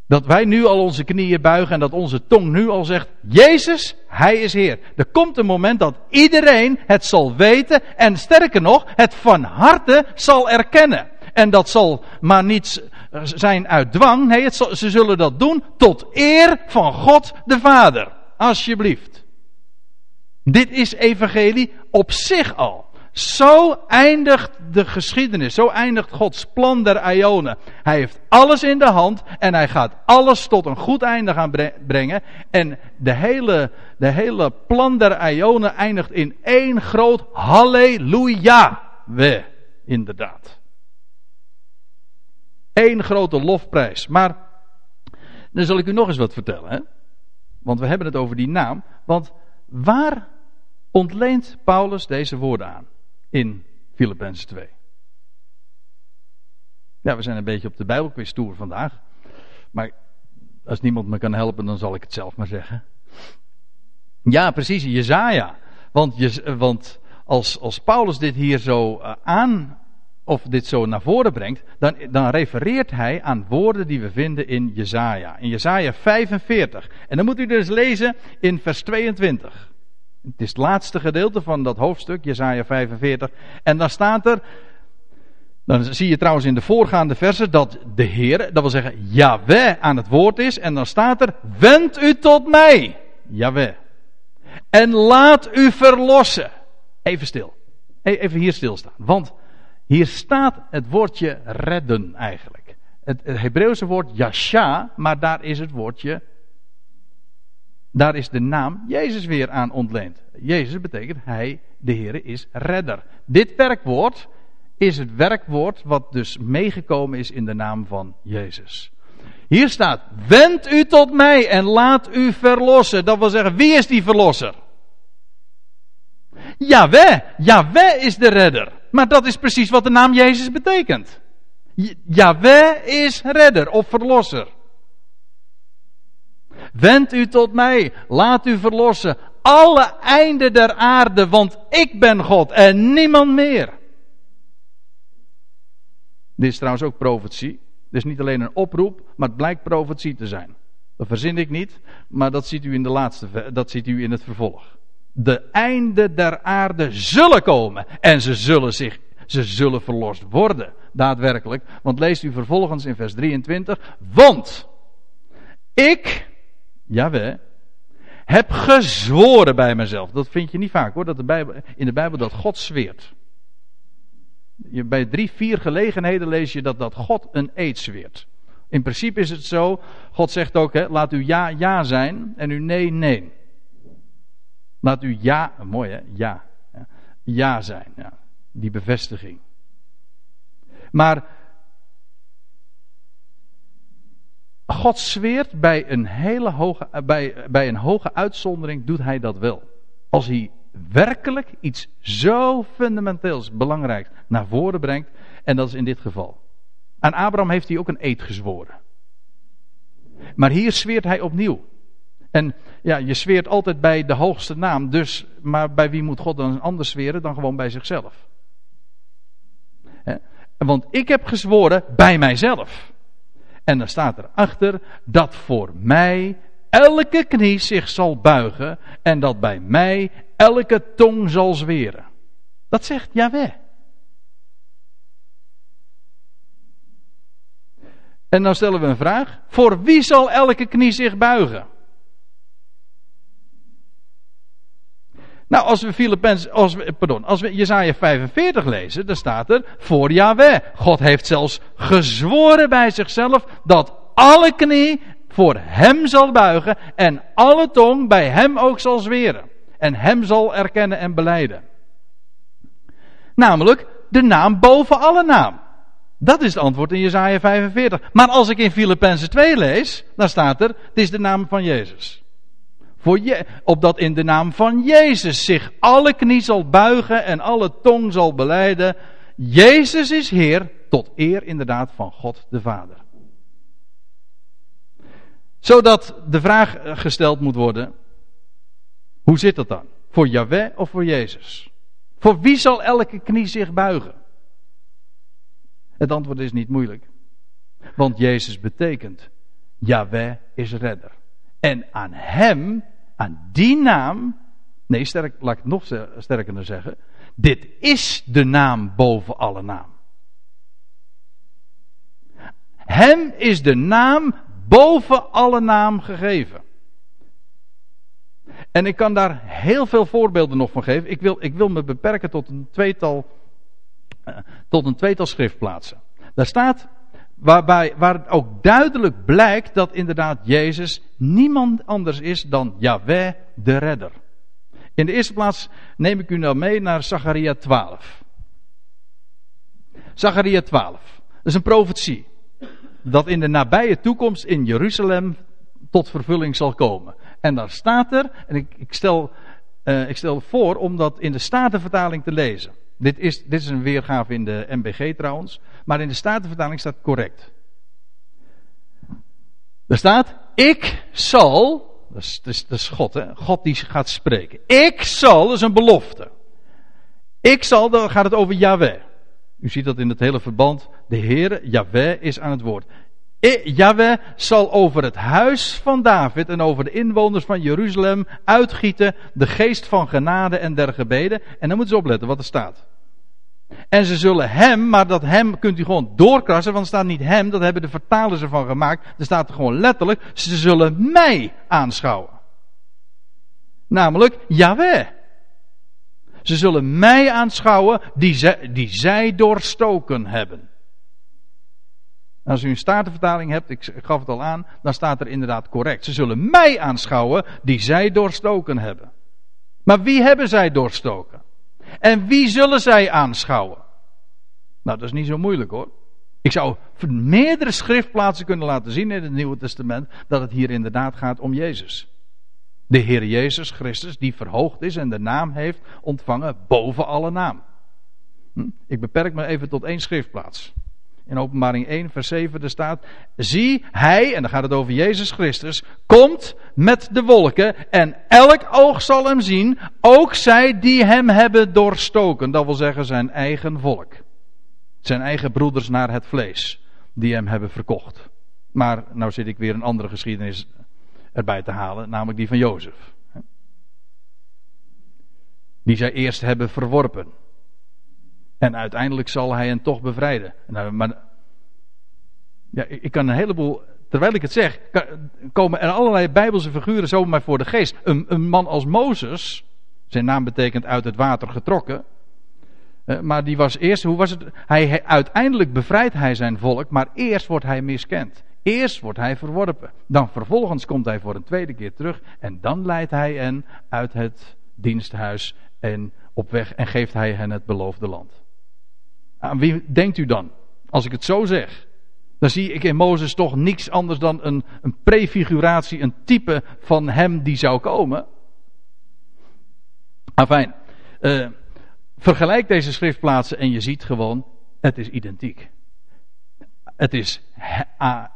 S1: Dat wij nu al onze knieën buigen en dat onze tong nu al zegt: Jezus, Hij is Heer. Er komt een moment dat iedereen het zal weten en sterker nog, het van harte zal erkennen. En dat zal maar niet zijn uit dwang, nee, het ze zullen dat doen tot eer van God de Vader. Alsjeblieft. Dit is evangelie op zich al. Zo eindigt de geschiedenis, zo eindigt Gods plan der Ionen. Hij heeft alles in de hand en hij gaat alles tot een goed einde gaan brengen. En de hele, de hele plan der Ionen eindigt in één groot halleluja. We, inderdaad. Eén grote lofprijs. Maar dan zal ik u nog eens wat vertellen. Hè? Want we hebben het over die naam. Want waar ontleent Paulus deze woorden aan? In Filippenzen 2. Ja, we zijn een beetje op de Bijbelquiz tour vandaag. Maar als niemand me kan helpen, dan zal ik het zelf maar zeggen. Ja, precies, Jezaja. Want, want als, als Paulus dit hier zo uh, aan of dit zo naar voren brengt, dan, dan refereert hij aan woorden die we vinden in Jesaja. In Jesaja 45. En dan moet u dus lezen in vers 22. Het is het laatste gedeelte van dat hoofdstuk, Jesaja 45. En dan staat er, dan zie je trouwens in de voorgaande versen dat de Heer, dat wil zeggen Yahweh aan het woord is. En dan staat er, wend u tot mij, Yahweh. En laat u verlossen. Even stil. E-, even hier stilstaan. Want hier staat het woordje redden eigenlijk. Het, het Hebreeuwse woord yasha, maar daar is het woordje. Daar is de naam Jezus weer aan ontleend. Jezus betekent hij, de Heer, is redder. Dit werkwoord is het werkwoord wat dus meegekomen is in de naam van Jezus. Hier staat: Wend u tot mij en laat u verlossen. Dat wil zeggen, wie is die verlosser? Jaweh, Jaweh is de redder. Maar dat is precies wat de naam Jezus betekent. Jaweh is redder of verlosser. Wend u tot mij, laat u verlossen, alle einden der aarde, want ik ben God en niemand meer. Dit is trouwens ook profetie. Dit is niet alleen een oproep, maar het blijkt profetie te zijn. Dat verzin ik niet, maar dat ziet u in de laatste, dat ziet u in het vervolg de einden der aarde zullen komen. En ze zullen zich, ze zullen verlost worden. Daadwerkelijk. Want leest u vervolgens in vers 23. Want ik, jawel, heb gezworen bij mezelf. Dat vind je niet vaak hoor, dat de Bijbel, in de Bijbel dat God zweert. Je, bij drie, vier gelegenheden lees je dat, dat God een eed zweert. In principe is het zo, God zegt ook, hè, laat u ja, ja zijn en u nee, nee. Laat u ja, mooi hè, ja. Ja zijn, ja. die bevestiging. Maar God zweert bij een hele hoge, bij, bij een hoge uitzondering doet hij dat wel. Als hij werkelijk iets zo fundamenteels belangrijks naar voren brengt, en dat is in dit geval. Aan Abraham heeft hij ook een eed gezworen. Maar hier zweert hij opnieuw. En ja, je zweert altijd bij de hoogste naam, dus, maar bij wie moet God dan anders zweren dan gewoon bij zichzelf? Want ik heb gezworen bij mijzelf. En dan staat erachter dat voor mij elke knie zich zal buigen en dat bij mij elke tong zal zweren. Dat zegt Yahweh. En dan stellen we een vraag: voor wie zal elke knie zich buigen? Nou, als we Filipens, als we, pardon, als we Jezaja 45 lezen, dan staat er voor Yahweh. God heeft zelfs gezworen bij zichzelf dat alle knie voor hem zal buigen en alle tong bij hem ook zal zweren. En hem zal erkennen en beleiden. Namelijk de naam boven alle naam. Dat is het antwoord in Jezaja 45. Maar als ik in Filippenzen 2 lees, dan staat er, het is de naam van Jezus. Voor je, opdat in de naam van Jezus zich alle knie zal buigen en alle tong zal beleiden. Jezus is Heer tot eer inderdaad van God de Vader. Zodat de vraag gesteld moet worden: hoe zit dat dan? Voor Yahweh of voor Jezus? Voor wie zal elke knie zich buigen? Het antwoord is niet moeilijk. Want Jezus betekent: Yahweh is redder. En aan hem aan die naam, nee, sterk, laat ik het nog sterker zeggen, dit is de naam boven alle naam. Hem is de naam boven alle naam gegeven. En ik kan daar heel veel voorbeelden nog van geven. Ik wil, ik wil me beperken tot een tweetal, uh, tot een tweetal schriftplaatsen. Daar staat, waarbij, waar ook duidelijk blijkt dat inderdaad Jezus niemand anders is dan Yahweh de Redder. In de eerste plaats neem ik u nou mee naar Zacharia 12. Zacharia 12. Dat is een profetie. Dat in de nabije toekomst in Jeruzalem tot vervulling zal komen. En daar staat er, en ik, ik stel, uh, ik stel voor om dat in de Statenvertaling te lezen. Dit is, dit is een weergave in de MBG trouwens, maar in de Statenvertaling staat correct. Er staat, ik zal, dat is, dat is, God hè, God die gaat spreken. Ik zal, dat is een belofte. Ik zal, dan gaat het over Yahweh. U ziet dat in het hele verband. De Heer, Yahweh, is aan het woord. Yahweh zal over het huis van David en over de inwoners van Jeruzalem uitgieten de geest van genade en der gebeden. En dan moeten ze opletten wat er staat. En ze zullen hem, maar dat hem kunt u gewoon doorkrassen, want er staat niet hem, dat hebben de vertalers ervan gemaakt. Er staat er gewoon letterlijk, ze zullen mij aanschouwen. Namelijk Yahweh. Ze zullen mij aanschouwen die zij, die zij doorstoken hebben. Als u een statenvertaling hebt, ik gaf het al aan, dan staat er inderdaad correct. Ze zullen mij aanschouwen die zij doorstoken hebben. Maar wie hebben zij doorstoken? En wie zullen zij aanschouwen? Nou, dat is niet zo moeilijk hoor. Ik zou meerdere schriftplaatsen kunnen laten zien in het Nieuwe Testament dat het hier inderdaad gaat om Jezus. De Heer Jezus Christus, die verhoogd is en de naam heeft ontvangen boven alle naam. Hm? Ik beperk me even tot één schriftplaats. In openbaring 1, vers 7, er staat: Zie, hij, en dan gaat het over Jezus Christus, komt met de wolken en elk oog zal hem zien, ook zij die hem hebben doorstoken. Dat wil zeggen zijn eigen volk. Zijn eigen broeders naar het vlees, die hem hebben verkocht. Maar nou zit ik weer een andere geschiedenis erbij te halen, namelijk die van Jozef. Die zij eerst hebben verworpen. En uiteindelijk zal hij hen toch bevrijden. Nou, maar, ja, ik kan een heleboel, terwijl ik het zeg, komen er allerlei bijbelse figuren zomaar voor de geest. Een, een man als Mozes, zijn naam betekent uit het water getrokken. Eh, maar die was eerst, hoe was het? Hij, uiteindelijk bevrijdt hij zijn volk, maar eerst wordt hij miskend. Eerst wordt hij verworpen. Dan vervolgens komt hij voor een tweede keer terug. En dan leidt hij hen uit het diensthuis en op weg en geeft hij hen het beloofde land. Aan wie denkt u dan? Als ik het zo zeg. Dan zie ik in Mozes toch niks anders dan een, een prefiguratie, een type van hem die zou komen. Afijn. Uh, vergelijk deze schriftplaatsen en je ziet gewoon, het is identiek. Het is,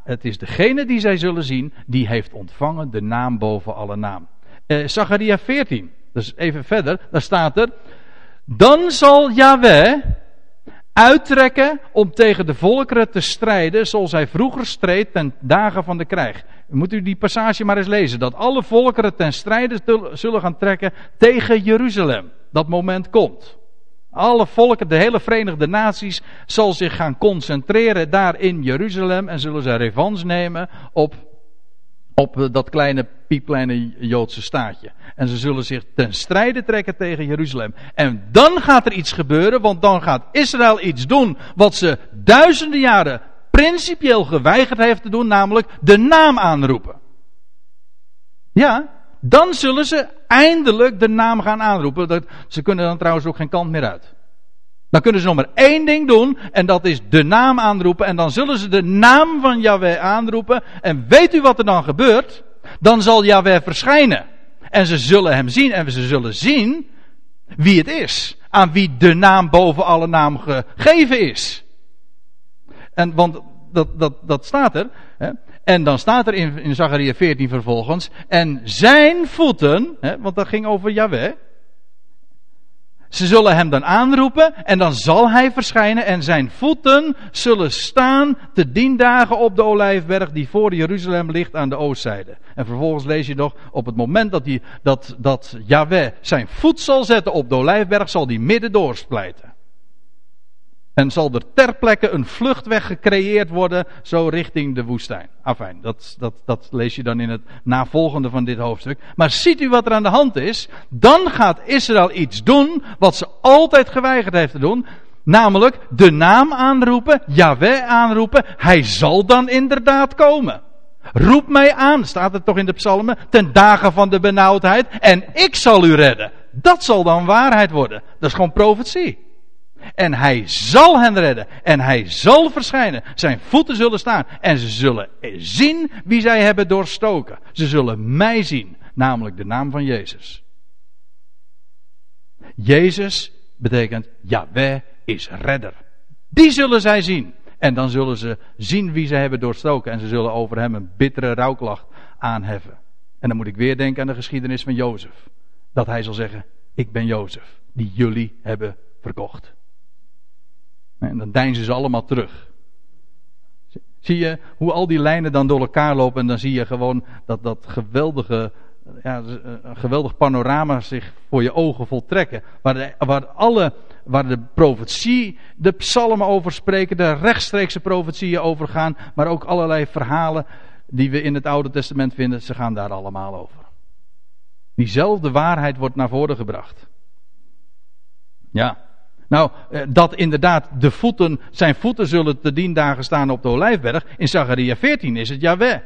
S1: het is degene die zij zullen zien, die heeft ontvangen de naam boven alle naam. Uh, Zachariah 14, dus even verder, daar staat er. Dan zal Yahweh uittrekken om tegen de volkeren te strijden zoals hij vroeger streed ten dagen van de krijg. Moet u die passage maar eens lezen. Dat alle volkeren ten strijde zullen gaan trekken tegen Jeruzalem. Dat moment komt. Alle volken, de hele Verenigde Naties, zal zich gaan concentreren daar in Jeruzalem en zullen zij revanche nemen op, op dat kleine, piepkleine Joodse staatje. En ze zullen zich ten strijde trekken tegen Jeruzalem. En dan gaat er iets gebeuren, want dan gaat Israël iets doen wat ze duizenden jaren principieel geweigerd heeft te doen, namelijk de naam aanroepen. Ja, dan zullen ze eindelijk de naam gaan aanroepen. Dat, ze kunnen dan trouwens ook geen kant meer uit. Dan kunnen ze nog maar één ding doen en dat is de naam aanroepen. En dan zullen ze de naam van Yahweh aanroepen. En weet u wat er dan gebeurt? Dan zal Yahweh verschijnen. En ze zullen hem zien en ze zullen zien wie het is. Aan wie de naam boven alle naam gegeven is. En want dat, dat, dat staat er. Hè? En dan staat er in, in Zachariah 14 vervolgens. En zijn voeten, hè, want dat ging over Yahweh. Ze zullen hem dan aanroepen en dan zal hij verschijnen en zijn voeten zullen staan te dien dagen op de olijfberg die voor Jeruzalem ligt aan de oostzijde. En vervolgens lees je nog, op het moment dat, die, dat, dat Yahweh zijn voet zal zetten op de olijfberg, zal die midden doorsplijten. En zal er ter plekke een vluchtweg gecreëerd worden, zo richting de woestijn. Afijn, dat, dat, dat lees je dan in het navolgende van dit hoofdstuk. Maar ziet u wat er aan de hand is? Dan gaat Israël iets doen wat ze altijd geweigerd heeft te doen. Namelijk de naam aanroepen, Yahweh aanroepen. Hij zal dan inderdaad komen. Roep mij aan, staat het toch in de psalmen, ten dagen van de benauwdheid. En ik zal u redden. Dat zal dan waarheid worden. Dat is gewoon profetie. En hij zal hen redden. En hij zal verschijnen. Zijn voeten zullen staan. En ze zullen zien wie zij hebben doorstoken. Ze zullen mij zien. Namelijk de naam van Jezus. Jezus betekent Yahweh is redder. Die zullen zij zien. En dan zullen ze zien wie ze hebben doorstoken. En ze zullen over hem een bittere rouwklacht aanheffen. En dan moet ik weer denken aan de geschiedenis van Jozef. Dat hij zal zeggen: Ik ben Jozef, die jullie hebben verkocht. En dan deinzen ze allemaal terug. Zie je hoe al die lijnen dan door elkaar lopen en dan zie je gewoon dat dat geweldige, ja, een geweldig panorama zich voor je ogen voltrekken. Waar, de, waar, alle, waar de profetie, de psalmen over spreken, de rechtstreekse profetieën over gaan, maar ook allerlei verhalen die we in het Oude Testament vinden, ze gaan daar allemaal over. Diezelfde waarheid wordt naar voren gebracht. Ja. Nou, eh, dat inderdaad de voeten, zijn voeten zullen te dien dagen staan op de olijfberg. In Zachariah 14 is het Jaweh.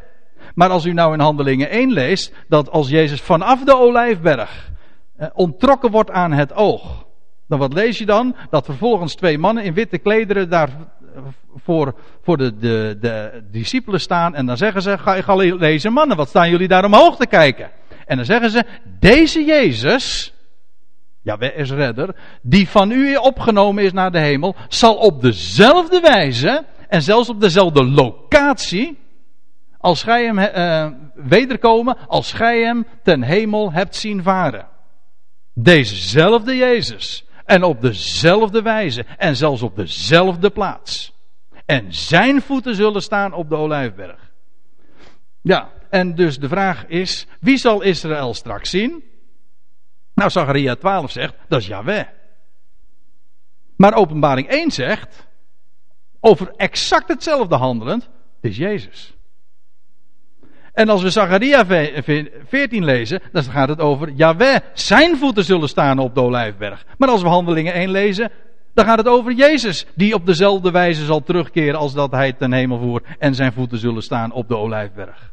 S1: Maar als u nou in Handelingen 1 leest, dat als Jezus vanaf de olijfberg eh, ontrokken wordt aan het oog. Dan wat lees je dan? Dat vervolgens twee mannen in witte klederen daar eh, voor, voor de, de, de discipelen staan. En dan zeggen ze, ga, lezen mannen, wat staan jullie daar omhoog te kijken? En dan zeggen ze, deze Jezus, ja, wij is redder, die van u opgenomen is naar de hemel, zal op dezelfde wijze en zelfs op dezelfde locatie, als gij hem uh, wederkomen, als gij hem ten hemel hebt zien varen. Dezezelfde Jezus. En op dezelfde wijze. En zelfs op dezelfde plaats. En zijn voeten zullen staan op de olijfberg. Ja, en dus de vraag is, wie zal Israël straks zien? Nou, Zachariah 12 zegt, dat is Yahweh. Maar openbaring 1 zegt, over exact hetzelfde handelend, is Jezus. En als we Zachariah 14 lezen, dan gaat het over Yahweh, zijn voeten zullen staan op de Olijfberg. Maar als we handelingen 1 lezen, dan gaat het over Jezus, die op dezelfde wijze zal terugkeren als dat hij ten hemel voert en zijn voeten zullen staan op de Olijfberg.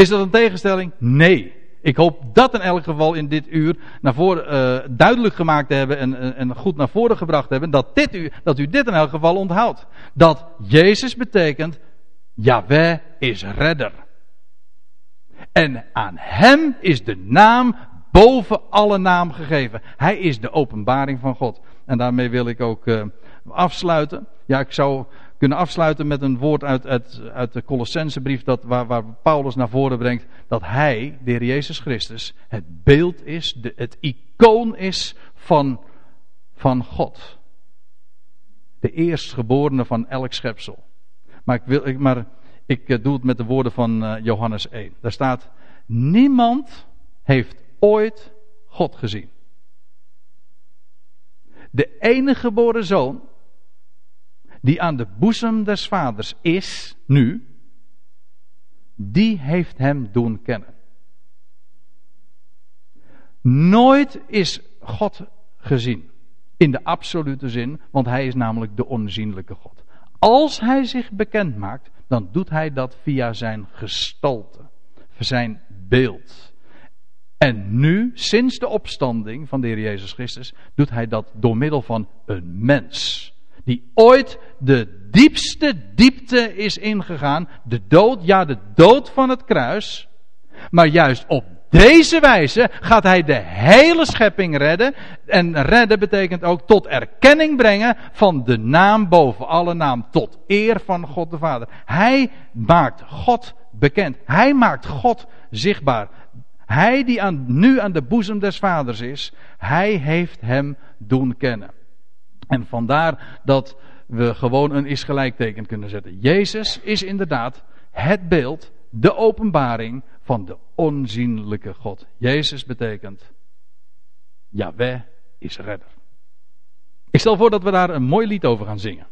S1: Is dat een tegenstelling? Nee. Ik hoop dat in elk geval in dit uur naar voren, uh, duidelijk gemaakt te hebben en, en, goed naar voren gebracht hebben. Dat, dit u, dat u dit in elk geval onthoudt. Dat Jezus betekent, Yahweh is redder. En aan hem is de naam boven alle naam gegeven. Hij is de openbaring van God. En daarmee wil ik ook uh, afsluiten. Ja, ik zou kunnen afsluiten met een woord uit, uit, uit de Colossensebrief dat, waar, waar Paulus naar voren brengt dat hij, de Heer Jezus Christus, het beeld is, de, het icoon is van, van God. De eerstgeborene van elk schepsel. Maar ik, wil, maar ik eh, doe het met de woorden van uh, Johannes 1. Daar staat, niemand heeft ooit God gezien. De enige geboren zoon die aan de boezem des vaders is, nu, die heeft hem doen kennen. Nooit is God gezien. In de absolute zin, want hij is namelijk de onzienlijke God. Als hij zich bekend maakt, dan doet hij dat via zijn gestalte, zijn beeld. En nu, sinds de opstanding van de Heer Jezus Christus, doet hij dat door middel van een mens die ooit de diepste diepte is ingegaan. De dood, ja, de dood van het kruis. Maar juist op deze wijze gaat hij de hele schepping redden. En redden betekent ook tot erkenning brengen van de naam boven alle naam. Tot eer van God de Vader. Hij maakt God bekend. Hij maakt God zichtbaar. Hij die aan, nu aan de boezem des Vaders is, hij heeft hem doen kennen. En vandaar dat we gewoon een is gelijkteken kunnen zetten. Jezus is inderdaad het beeld, de openbaring van de onzienlijke God. Jezus betekent, Yahweh is redder. Ik stel voor dat we daar een mooi lied over gaan zingen.